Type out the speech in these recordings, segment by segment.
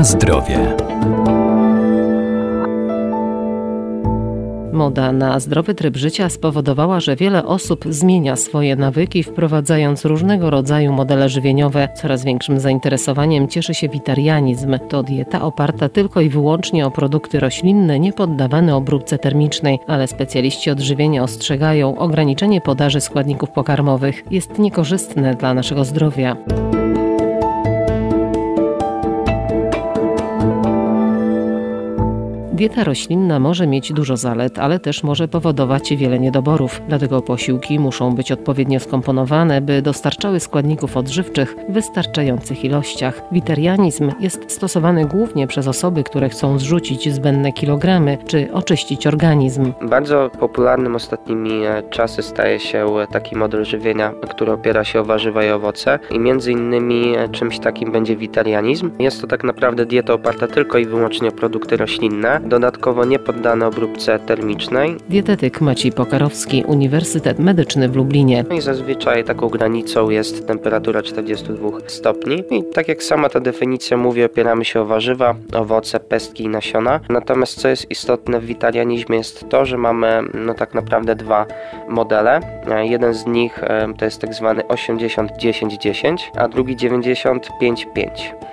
Na zdrowie. Moda na zdrowy tryb życia spowodowała, że wiele osób zmienia swoje nawyki, wprowadzając różnego rodzaju modele żywieniowe. Coraz większym zainteresowaniem cieszy się witarianizm. To dieta oparta tylko i wyłącznie o produkty roślinne, nie poddawane obróbce termicznej, ale specjaliści odżywienia ostrzegają, ograniczenie podaży składników pokarmowych jest niekorzystne dla naszego zdrowia. Dieta roślinna może mieć dużo zalet, ale też może powodować wiele niedoborów. Dlatego posiłki muszą być odpowiednio skomponowane, by dostarczały składników odżywczych w wystarczających ilościach. Witarianizm jest stosowany głównie przez osoby, które chcą zrzucić zbędne kilogramy czy oczyścić organizm. Bardzo popularnym ostatnimi e, czasy staje się taki model żywienia, który opiera się o warzywa i owoce i między innymi e, czymś takim będzie witarianizm. Jest to tak naprawdę dieta oparta tylko i wyłącznie o produkty roślinne dodatkowo nie poddane obróbce termicznej. Dietetyk Maciej Pokarowski, Uniwersytet Medyczny w Lublinie. No I zazwyczaj taką granicą jest temperatura 42 stopni. I tak jak sama ta definicja mówi, opieramy się o warzywa, owoce, pestki i nasiona. Natomiast co jest istotne w witarianizmie jest to, że mamy no tak naprawdę dwa modele. Jeden z nich e, to jest tak zwany 80-10-10, a drugi 95-5.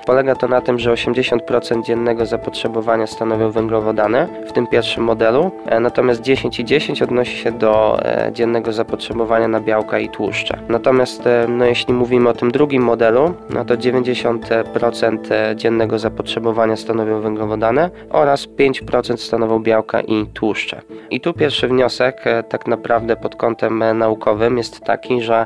Polega to na tym, że 80% dziennego zapotrzebowania stanowią węglowodany w tym pierwszym modelu, e, natomiast 10 i 10 odnosi się do e, dziennego zapotrzebowania na białka i tłuszcze. Natomiast e, no, jeśli mówimy o tym drugim modelu, no to 90% dziennego zapotrzebowania stanowią węglowodany oraz 5% stanowią białka i tłuszcze. I tu pierwszy wniosek tak naprawdę pod kątem naukowym jest taki, że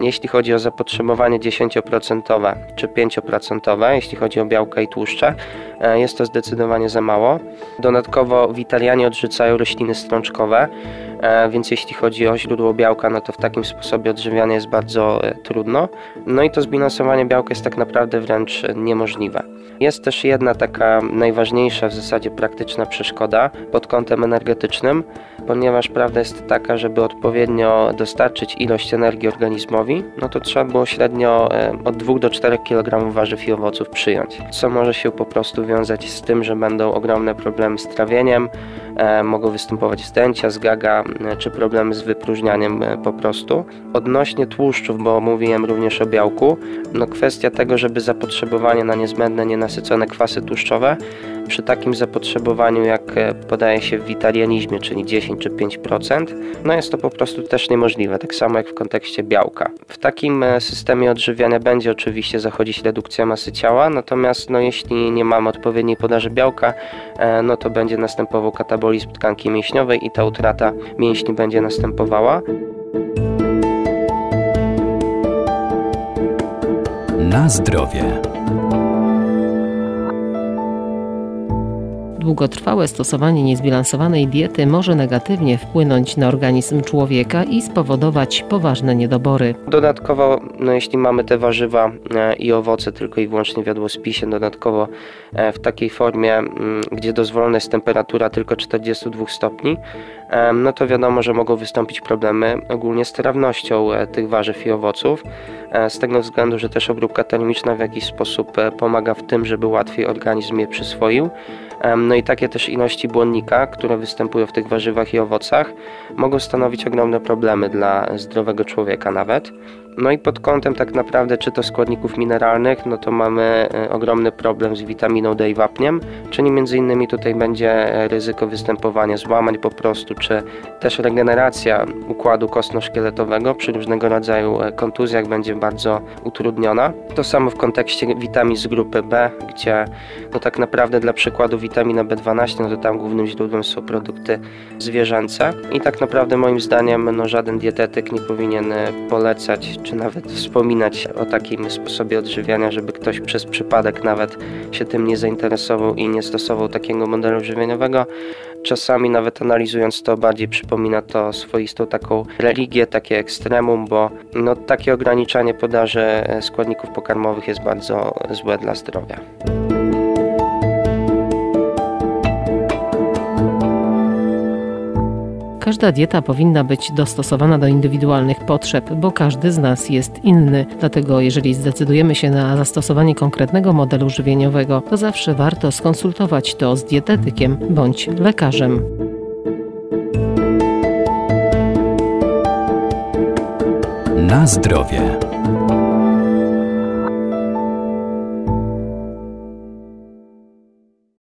jeśli chodzi o zapotrzebowanie 10% czy 5%, jeśli chodzi o białka i tłuszcze, jest to zdecydowanie za mało. Dodatkowo witalianie odrzucają rośliny strączkowe, e, więc jeśli chodzi o źródło białka, no to w takim sposobie odżywianie jest bardzo e, trudno. No i to zbilansowanie białka jest tak naprawdę wręcz niemożliwe. Jest też jedna taka najważniejsza w zasadzie praktyczna przeszkoda pod kątem energetycznym, ponieważ prawda jest taka, żeby odpowiednio dostarczyć ilość energii organizmowi, no to trzeba było średnio od 2 do 4 kg warzyw i owoców przyjąć, co może się po prostu wiązać z tym, że będą ogromne problemy z trawieniem, e, mogą występować zdęcia, zgaga e, czy problemy z wypróżnianiem e, po prostu. Odnośnie tłuszczów, bo mówiłem również o białku, no kwestia tego, żeby zapotrzebowanie na niezbędne, nienasycone kwasy tłuszczowe przy takim zapotrzebowaniu, jak e, podaje się w witalianizmie, czyli 10 czy 5%, no jest to po prostu też niemożliwe, tak samo jak w kontekście białka. W takim e, systemie odżywiania będzie oczywiście zachodzić redukcja masy ciała, natomiast no, jeśli nie mamy odpowiedniej podaży białka, e, no to będzie następował katabolizm tkanki mięśniowej i ta utrata mięśni będzie następowała. Na zdrowie. Długotrwałe stosowanie niezbilansowanej diety może negatywnie wpłynąć na organizm człowieka i spowodować poważne niedobory. Dodatkowo, no jeśli mamy te warzywa e, i owoce tylko i wyłącznie w jadłospisie, dodatkowo e, w takiej formie, mm, gdzie dozwolona jest temperatura tylko 42 stopni, e, no to wiadomo, że mogą wystąpić problemy ogólnie z trawnością tych warzyw i owoców, z tego względu, że też obróbka termiczna w jakiś sposób pomaga w tym, żeby łatwiej organizm je przyswoił. No i takie też ilości błonnika, które występują w tych warzywach i owocach, mogą stanowić ogromne problemy dla zdrowego człowieka nawet. No i pod kątem tak naprawdę czy to składników mineralnych, no to mamy e, ogromny problem z witaminą D i wapniem, czyli między innymi tutaj będzie e, ryzyko występowania złamań po prostu, czy też regeneracja układu kostno-szkieletowego przy różnego rodzaju e, kontuzjach będzie bardzo utrudniona. To samo w kontekście witamin z grupy B, gdzie no tak naprawdę dla przykładu witamina B12, no to tam głównym źródłem są produkty zwierzęce i tak naprawdę moim zdaniem no żaden dietetyk nie powinien polecać czy nawet wspominać o takim sposobie odżywiania, żeby ktoś przez przypadek nawet się tym nie zainteresował i nie stosował takiego modelu żywieniowego. Czasami nawet analizując to bardziej przypomina to swoistą taką religię, takie ekstremum, bo no, takie ograniczanie podaży składników pokarmowych jest bardzo złe dla zdrowia. Każda dieta powinna być dostosowana do indywidualnych potrzeb, bo każdy z nas jest inny. Dlatego, jeżeli zdecydujemy się na zastosowanie konkretnego modelu żywieniowego, to zawsze warto skonsultować to z dietetykiem bądź lekarzem. Na zdrowie.